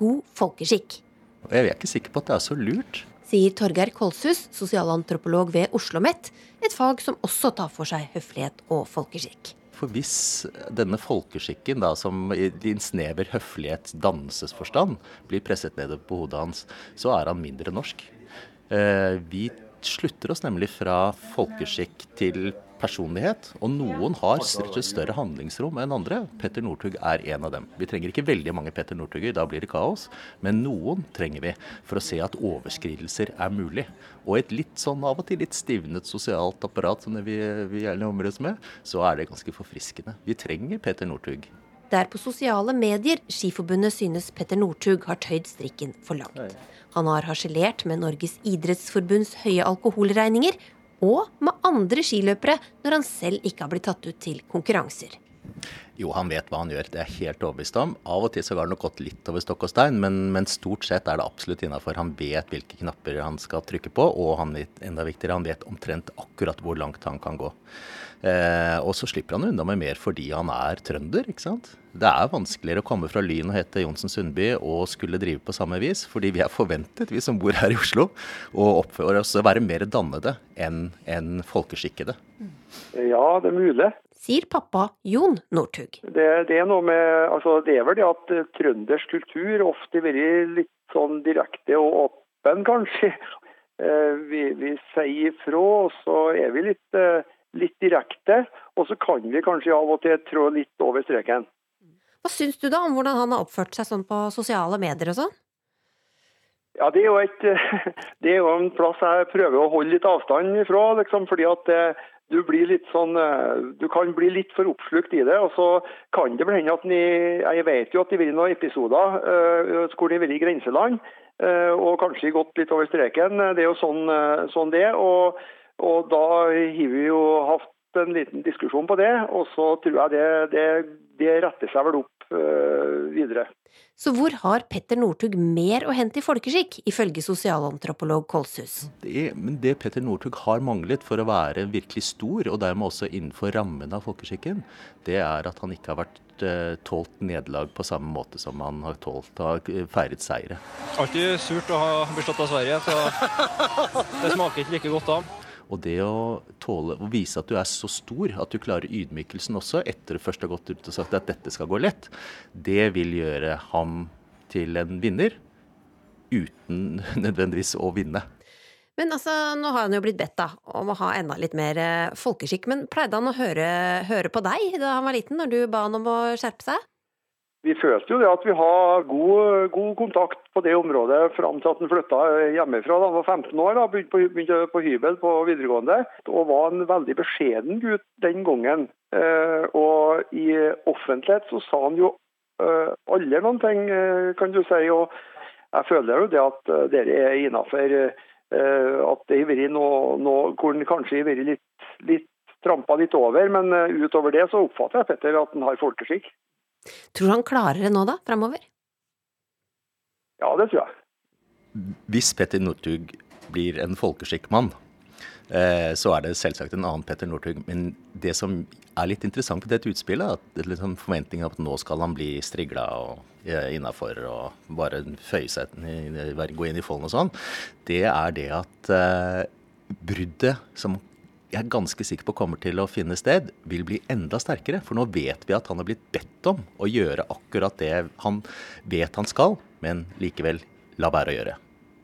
god folkeskikk. Jeg er ikke sikker på at det er så lurt. Sier Torgeir Kolshus, sosialantropolog ved Oslo OsloMet, et fag som også tar for seg høflighet og folkeskikk. For hvis denne folkeskikken, da, som i en snever høflighets dannelsesforstand, blir presset ned på hodet hans, så er han mindre norsk. Eh, vi slutter oss nemlig fra folkeskikk til personlighet, og noen har større handlingsrom enn andre. Petter Northug er en av dem. Vi trenger ikke veldig mange Petter Northuger, da blir det kaos. Men noen trenger vi for å se at overskridelser er mulig. Og et litt sånn av og til litt stivnet sosialt apparat som det vi, vi gjerne områdes med, så er det ganske forfriskende. Vi trenger Petter Northug. Det er på sosiale medier Skiforbundet synes Petter Northug har tøyd strikken for langt. Han har harselert med Norges idrettsforbunds høye alkoholregninger og med andre skiløpere når han selv ikke har blitt tatt ut til konkurranser. Jo, han vet hva han gjør, det er helt overbevist om. Av og til så har det nok gått litt over stokk og stein, men, men stort sett er det absolutt innafor. Han vet hvilke knapper han skal trykke på, og han, enda viktigere, han vet omtrent akkurat hvor langt han kan gå. Eh, og så slipper han unna med mer fordi han er trønder, ikke sant. Det er vanskeligere å komme fra Lyn og hete Johnsen Sundby og skulle drive på samme vis, fordi vi er forventet, vi som bor her i Oslo, å oppføre oss å være mer dannede enn en folkeskikkede. Ja, det er mulig sier pappa Jon Northug. Det, det, er noe med, altså det er vel det at trøndersk kultur ofte har vært litt sånn direkte og åpen, kanskje. Eh, vi, vi sier ifra, og så er vi litt, eh, litt direkte. Og så kan vi kanskje av og til trå litt over streken. Hva syns du da om hvordan han har oppført seg sånn på sosiale medier og sånn? Ja, det er, jo et, det er jo en plass jeg prøver å holde litt avstand ifra, liksom, fordi at du blir litt sånn eh, Du kan bli litt for oppslukt i det. Og så kan det hende at ni, Jeg vet jo at det blir noen episoder uh, hvor det har vært i grenseland. Uh, og kanskje gått litt over streken. Det er jo sånn, sånn det og, og, da har vi jo hatt en liten diskusjon på det. Og så tror jeg det, det, det retter seg vel opp videre. Så hvor har Petter Northug mer å hente i folkeskikk, ifølge sosialantropolog Kolshus? Det, men det Petter Northug har manglet for å være virkelig stor, og dermed også innenfor rammen av folkeskikken, det er at han ikke har vært uh, tålt nederlag på samme måte som han har tålt å ha feiret seire. Alltid surt å ha blitt slått av Sverige, så det smaker ikke like godt av. Og det å tåle å vise at du er så stor at du klarer ydmykelsen også, etter først har gått ut og sagt at dette skal gå lett, det vil gjøre ham til en vinner, uten nødvendigvis å vinne. Men altså, nå har han jo blitt bedt da, om å ha enda litt mer eh, folkeskikk. Men pleide han å høre, høre på deg da han var liten, når du ba han om å skjerpe seg? Vi følte jo det at vi har god, god kontakt på det området fram til at han flytta hjemmefra da han var 15 år. da, Begynte på, hybel på videregående. Og var en veldig beskjeden gutt den gangen. Eh, og i offentlighet så sa han jo eh, aldri noen ting, eh, kan du si. Og jeg føler jo det at eh, dere er innafor at det har vært noe, noe hvor han kanskje har vært litt, litt trampa litt over. Men utover det så oppfatter jeg Petter at han har folkeskikk. Tror du han klarer det nå, da? Framover? Ja, det tror jeg. Hvis Petter Northug blir en folkeskikkmann, eh, så er det selvsagt en annen Petter Northug. Men det som er litt interessant med dette utspillet, er liksom forventningen at nå skal han bli strigla og eh, innafor og bare føye seg, gå inn i folden og sånn, det er det at eh, bruddet som jeg er ganske sikker på kommer til å finne sted, vil bli enda sterkere. For nå vet vi at han er blitt bedt om å gjøre akkurat det han vet han skal, men likevel la være å gjøre.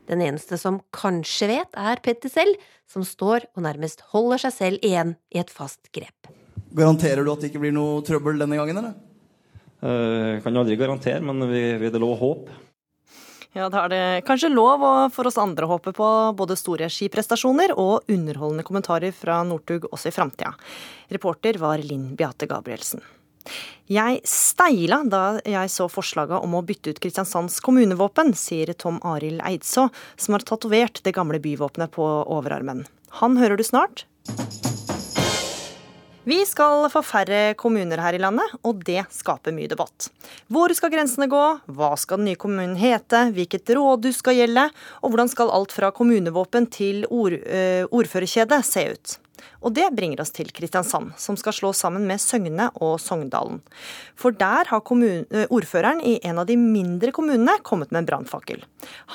Den eneste som kanskje vet, er Petter selv, som står og nærmest holder seg selv igjen i et fast grep. Garanterer du at det ikke blir noe trøbbel denne gangen, eller? Jeg kan aldri garantere, men vi, vi det er lov å håpe. Ja, da er det kanskje lov for oss andre å håpe på både store skiprestasjoner og underholdende kommentarer fra Northug også i framtida. Reporter var Linn Beate Gabrielsen. Jeg steila da jeg så forslaget om å bytte ut Kristiansands kommunevåpen, sier Tom Arild Eidså, som har tatovert det gamle byvåpenet på overarmen. Han hører du snart. Vi skal få færre kommuner her i landet, og det skaper mye debatt. Hvor skal grensene gå, hva skal den nye kommunen hete, hvilket rådhus skal gjelde, og hvordan skal alt fra kommunevåpen til ord, øh, ordførerkjede se ut? Og det bringer oss til Kristiansand, som skal slå sammen med Søgne og Sogndalen. For der har kommun, ordføreren i en av de mindre kommunene kommet med en brannfakkel.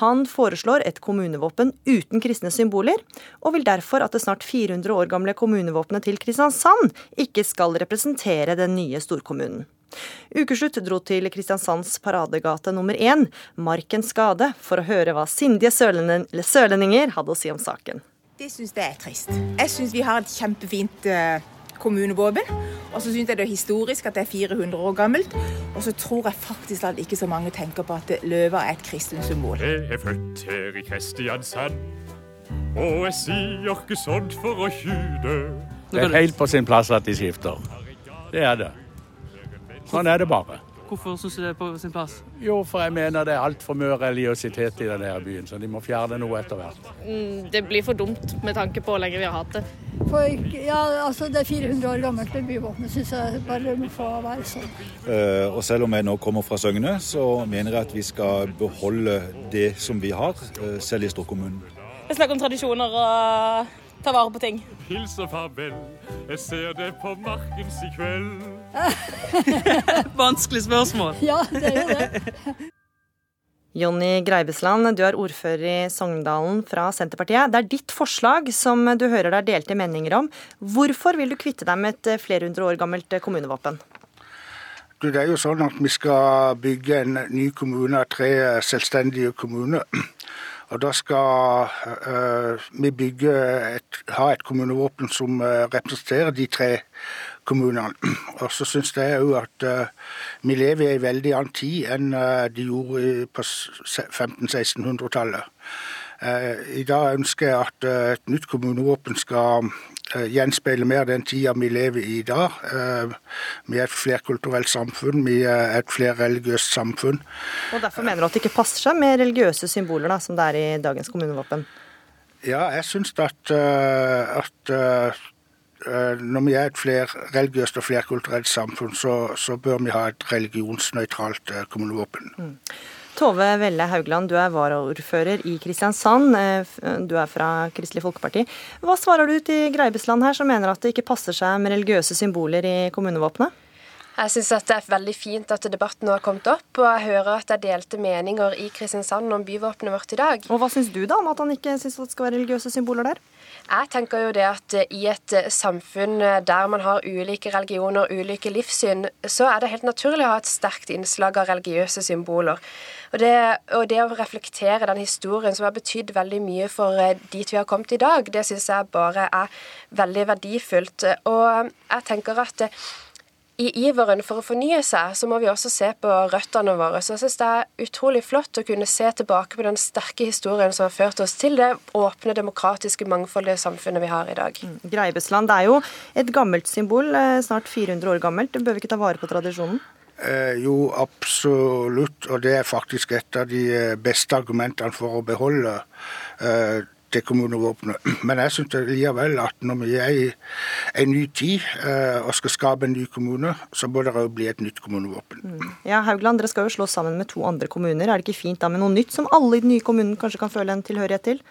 Han foreslår et kommunevåpen uten kristne symboler, og vil derfor at det snart 400 år gamle kommunevåpenet til Kristiansand ikke skal representere den nye storkommunen. Ukeslutt dro til Kristiansands paradegate nummer én, Markens gate, for å høre hva sindige sørlendinger hadde å si om saken. Det syns jeg er trist. Jeg syns vi har et kjempefint uh, kommunevåpen. Og så syns jeg det er historisk at det er 400 år gammelt. Og så tror jeg faktisk at ikke så mange tenker på at løva er et kristent symbol. Jeg er født her i Kristiansand, og jeg sier ikke sånt for å tjude. Det er helt på sin plass at de skifter. Det er det. Sånn er det bare. Hvorfor syns du det er på sin plass? Jo, for jeg mener det er altfor mye religiøsitet i denne byen, så de må fjerne noe etter hvert. Mm, det blir for dumt med tanke på hvor lenge vi har hatt det. For, ja, altså Det er 400 år gammelt, det byvåpenet. Syns jeg bare må få være sånn. Uh, og selv om jeg nå kommer fra Søgne, så mener jeg at vi skal beholde det som vi har, uh, selv i storkommunen. Vi snakker om tradisjoner og ta vare på ting. Hils og farvel, jeg ser det på Markens i kveld. Vanskelig spørsmål. Ja, det er jo det. Jonny Greibesland, du er ordfører i Sogndalen fra Senterpartiet. Det er ditt forslag som du hører det er delte meninger om. Hvorfor vil du kvitte deg med et flere hundre år gammelt kommunevåpen? Det er jo sånn at Vi skal bygge en ny kommune av tre selvstendige kommuner. Og Da skal uh, vi bygge et, ha et kommunevåpen som uh, representerer de tre kommunene. Og så syns jeg òg at uh, vi lever i en veldig annen tid enn de gjorde på 1500-1600-tallet. I dag ønsker jeg at et nytt kommunevåpen skal gjenspeile mer den tida vi lever i i dag. Vi er et flerkulturelt samfunn, vi er et flerreligiøst samfunn. Og Derfor mener du at det ikke passer seg med religiøse symboler, da, som det er i dagens kommunevåpen? Ja, jeg syns at, at når vi er et flerreligiøst og flerkulturelt samfunn, så, så, bør vi ha et religionsnøytralt kommunevåpen. Mm. Tove Velle Haugland, du er varaordfører i Kristiansand. Du er fra Kristelig Folkeparti. Hva svarer du til Greibesland her, som mener at det ikke passer seg med religiøse symboler i kommunevåpenet? Jeg syns det er veldig fint at debatten har kommet opp, og jeg hører at det er delte meninger i Kristiansand om byvåpenet vårt i dag. Og Hva syns du da om at han ikke syns det skal være religiøse symboler der? Jeg tenker jo det at eh, i et eh, samfunn eh, der man har ulike religioner, ulike livssyn, så er det helt naturlig å ha et sterkt innslag av religiøse symboler. Og det, og det å reflektere den historien som har betydd veldig mye for dit vi har kommet i dag, det syns jeg bare er veldig verdifullt. Og jeg tenker at i iveren for å fornye seg, så må vi også se på røttene våre. Så jeg syns det er utrolig flott å kunne se tilbake på den sterke historien som har ført oss til det åpne, demokratiske, mangfoldige samfunnet vi har i dag. Mm. Greibesland det er jo et gammelt symbol, eh, snart 400 år gammelt. Bør vi ikke ta vare på tradisjonen? Eh, jo, absolutt. Og det er faktisk et av de eh, beste argumentene for å beholde eh, til kommunevåpenet. Men jeg syns likevel at når vi er i en ny tid eh, og skal skape en ny kommune, så bør det òg bli et nytt kommunevåpen. Mm. Ja, Haugland, dere skal jo slå sammen med to andre kommuner. Er det ikke fint da med noe nytt som alle i den nye kommunen kanskje kan føle en tilhørighet til?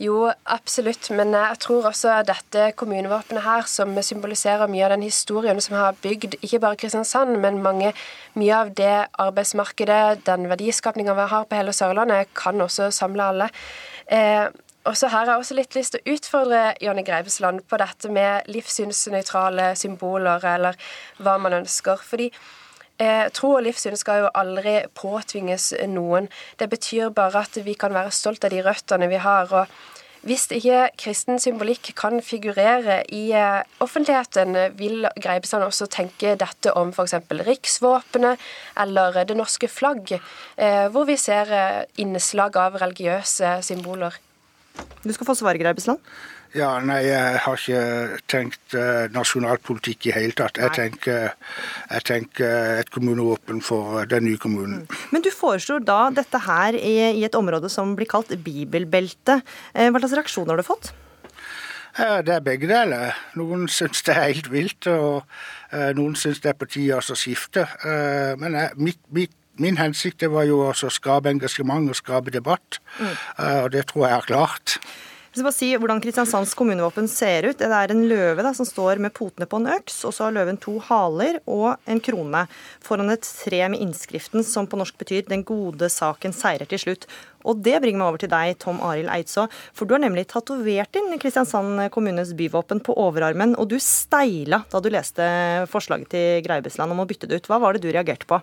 Jo, absolutt. Men jeg tror også dette kommunevåpenet her, som symboliserer mye av den historien som har bygd ikke bare Kristiansand, men mange, mye av det arbeidsmarkedet, den verdiskapninga vi har på hele Sørlandet, kan også samle alle. Eh, og så har jeg også litt lyst til å utfordre Jonny Greibesland på dette med livssynsnøytrale symboler, eller hva man ønsker. Fordi eh, tro og livssyn skal jo aldri påtvinges noen. Det betyr bare at vi kan være stolt av de røttene vi har. og hvis ikke kristen symbolikk kan figurere i eh, offentligheten, vil Greibesand også tenke dette om f.eks. riksvåpenet eller det norske flagg, eh, hvor vi ser eh, innslag av religiøse symboler? Du skal få svar, Greibesland. Ja, nei, jeg har ikke tenkt uh, nasjonalpolitikk i hele tatt. Jeg tenker, jeg tenker, et kommunevåpen for den nye kommunen. Mm. Men du foreslår da dette her i, i, et område som blir kalt bibelbelte. Eh, hva slags reaksjoner har du fått? Det er begge deler. Noen syns det er helt vilt, og noen syns det er på tide å skifte. Men mitt, mitt Min hensikt var jo å skape engasjement og skape debatt, mm. og det tror jeg er klart. Jeg bare si hvordan Kristiansands kommunevåpen ser ut. Det er en løve da, som står med potene på en øks, og så har løven to haler og en krone foran et tre med innskriften som på norsk betyr 'Den gode saken seirer til slutt'. Og det bringer meg over til deg, Tom Arild Eidså, for du har nemlig tatovert inn Kristiansand kommunes byvåpen på overarmen, og du steila da du leste forslaget til Greibesland om å bytte det ut. Hva var det du reagerte på?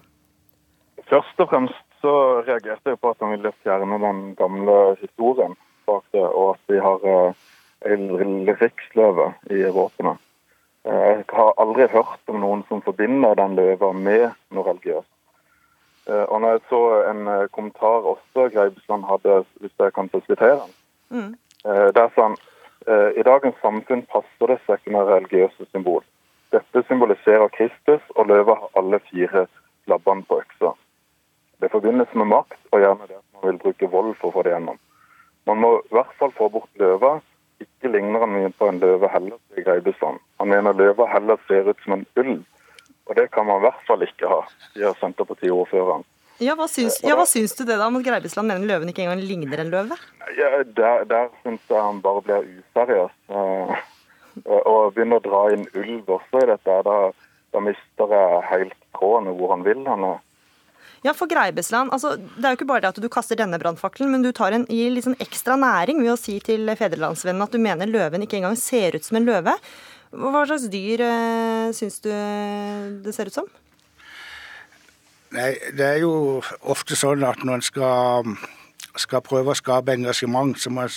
Først og fremst så reagerte jeg på at han ville fjerne den gamle historien bak det, og at vi har en eh, riksløve i våpenet. Eh, jeg har aldri hørt om noen som forbinder den løva med noe religiøst. Eh, og når jeg så en kommentar også Greibesland hadde, hvis jeg kan få sitere den, mm. der sa han i dagens samfunn passer det seg ikke med religiøse symbol. Dette symboliserer Kristus, og løva har alle fire labbene på øksa. Det forbindes med makt, og gjerne det at man vil bruke vold for å få det gjennom. Man må i hvert fall få bort løva. Ikke ligner han mye på en løve heller, sier Greibesand. Han mener løva heller ser ut som en ulv. Og det kan man i hvert fall ikke ha, sier Senterparti-ordføreren. Ja, hva syns, ja, hva syns du det da, om at Greibesland mener løven ikke engang ligner en løve? Ja, Der, der syns jeg han bare blir useriøs. Eh, og begynner å dra inn ulv også i dette. Da, da mister jeg helt tråden hvor han vil. Han er ja, for Greibesland, altså, Det er jo ikke bare det at du kaster denne brannfakkelen, men du tar en, gir litt sånn ekstra næring ved å si til Fedrelandsvennen at du mener løven ikke engang ser ut som en løve. Hva slags dyr øh, syns du det ser ut som? Nei, Det er jo ofte sånn at når en skal, skal prøve å skape engasjement, så må en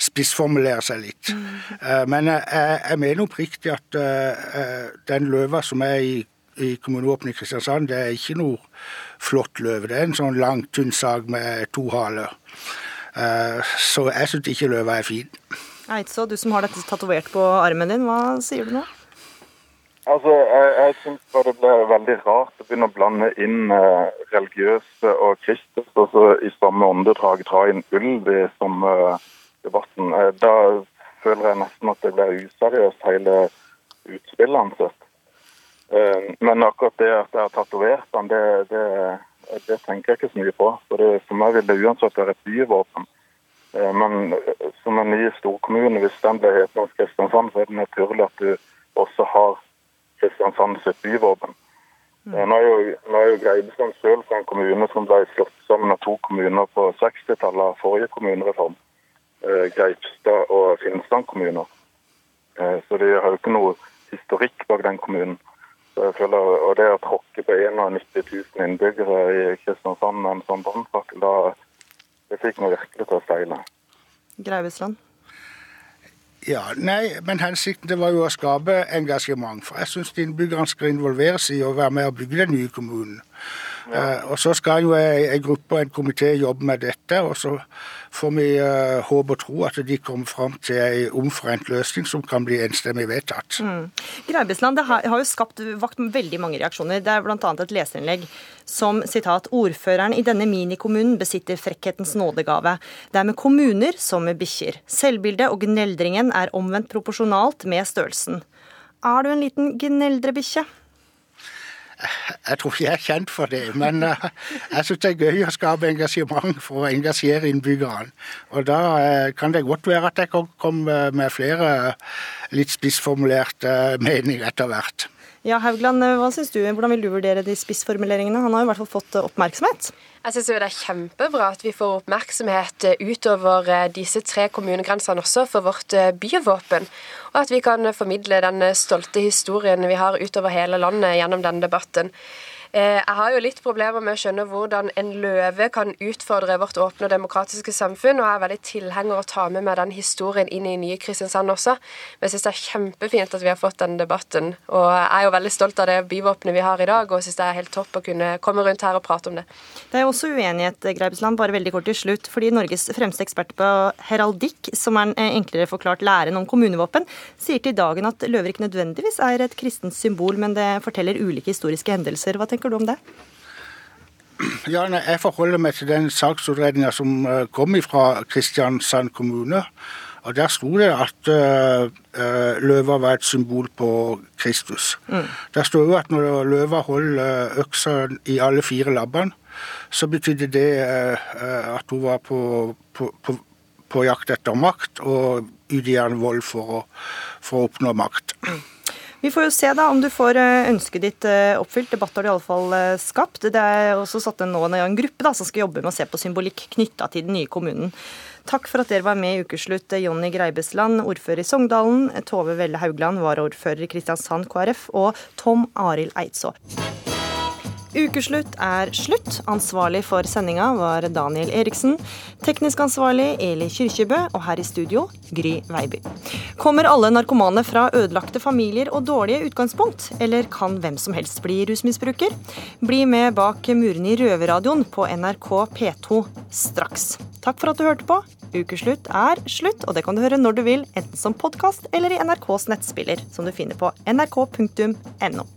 spissformulere seg litt. Mm. Men jeg, jeg mener oppriktig at uh, den løva som er i i kommunevåpenet i Kristiansand, det er ikke noe flott løve. Det er en sånn lang, tynn sag med to haler. Uh, så jeg syns ikke løva er fin. Eidså, du som har dette tatovert på armen din, hva sier du nå? Altså, Jeg, jeg syns det blir veldig rart å begynne å blande inn eh, religiøse og Kristus, og så i samme åndedrag dra inn ulv i samme uh, debatten. Eh, da føler jeg nesten at det blir useriøst, hele utspillet hans. Eh, men akkurat det at jeg har tatovert den, det, det, det, tenker jeg ikke så mye på. For, det, for meg vil det uansett være et byvåpen. Eh, men eh, som en ny storkommune, hvis den blir hetende Kristiansand, så er det naturlig at du også har Kristiansand sitt byvåpen. Eh, Nå er jo, nå er jo Greibestad selv fra en kommune som ble slått sammen av to kommuner på 60-tallet av forrige kommunereform. Greipstad og Finnsland kommuner. Så de har jo ikke noe historikk bak den kommunen. Så jeg føler, og det å tråkke på 91 000 innbyggere i Kristiansand med en sånn brannfakkel, da det fikk meg virkelig til å steile. Greivesland? Ja, nei, men hensikten det var jo å skape engasjement. For jeg syns innbyggerne skal involveres i å være med og bygge den nye kommunen. Eh, og Så skal jo ei gruppe og en komité jobbe med dette, og så får vi eh, håpe og tro at de kommer fram til en omforent løsning som kan bli enstemmig vedtatt. Mm. Greibesland det har, har jo skapt vakt veldig mange reaksjoner. Det er bl.a. et leserinnlegg som sitat ordføreren i denne minikommunen besitter frekkhetens nådegave. Det er med kommuner som med bikkjer. Selvbildet og gneldringen er omvendt proporsjonalt med størrelsen. Er du en liten gneldrebikkje? Jeg tror ikke jeg er kjent for det, men eh, jeg syns det er gøy å skape engasjement for å engasjere innbyggerne. Og da eh, kan det godt være at jeg kan komme med flere litt spissformulerte meninger etter hvert. Ja, Haugland, hva synes du? Hvordan vil du vurdere de spissformuleringene? Han har jo i hvert fall fått oppmerksomhet. Jeg synes jo det er kjempebra at vi får oppmerksomhet utover eh, disse tre kommunegrensene også for vårt eh, byvåpen. Og at vi kan formidle den stolte historien vi har utover hele landet gjennom denne debatten. Eh, Jeg har jo litt problemer med å skjønne hvordan en løve kan utfordre vårt åpne og demokratiske samfunn, og jeg er veldig tilhenger å ta med meg den historien inn i nye Kristiansand også. Men jeg syns det er kjempefint at vi har fått den debatten, og jeg er jo veldig stolt av det byvåpenet vi har i dag, og syns det er helt topp å kunne komme rundt her og prate om det. Det er også uenighet, Greibesland, bare veldig kort til slutt, fordi Norges fremste ekspert på heraldikk, som er en eh, enklere forklart læren om kommunevåpen, sier til Dagen at løver ikke nødvendigvis er et kristent symbol, men det forteller ulike historiske hendelser. Hva du om det? Ja, Jeg forholder meg til den saksutredninga som eh, kom fra Kristiansand kommune. Og Der sto det at uh, løva var et symbol på Kristus. Mm. Der står jo at når løva holder øksa i alle fire labbene, så betydde det uh, at hun var på, på, på, på jakt etter makt og utgjerne vold for å, for å oppnå makt. Vi får jo se da om du får eh, ønsket ditt eh, oppfylt. Debatt har du iallfall eh, skapt. Det er også satt nå en gruppe da, som skal jobbe med å se på symbolikk knytta til den nye kommunen. Takk for at dere var med i Ukeslutt, Jonny Greibesland, ordfører i Sogndalen, Tove Velle Haugland, varaordfører i Kristiansand KrF, og Tom Arild Eidså. Ukeslutt er slutt. Ansvarlig for sendinga var Daniel Eriksen. Teknisk ansvarlig Eli Kyrkjebø, og her i studio Gry Veiby. Kommer alle narkomane fra ødelagte familier og dårlige utgangspunkt, eller kan hvem som helst bli rusmisbruker? Bli med bak murene i Røverradioen på NRK P2 straks. Takk for at du hørte på. Ukeslutt er slutt, og det kan du høre når du vil, enten som podkast eller i NRKs nettspiller, som du finner på nrk.no.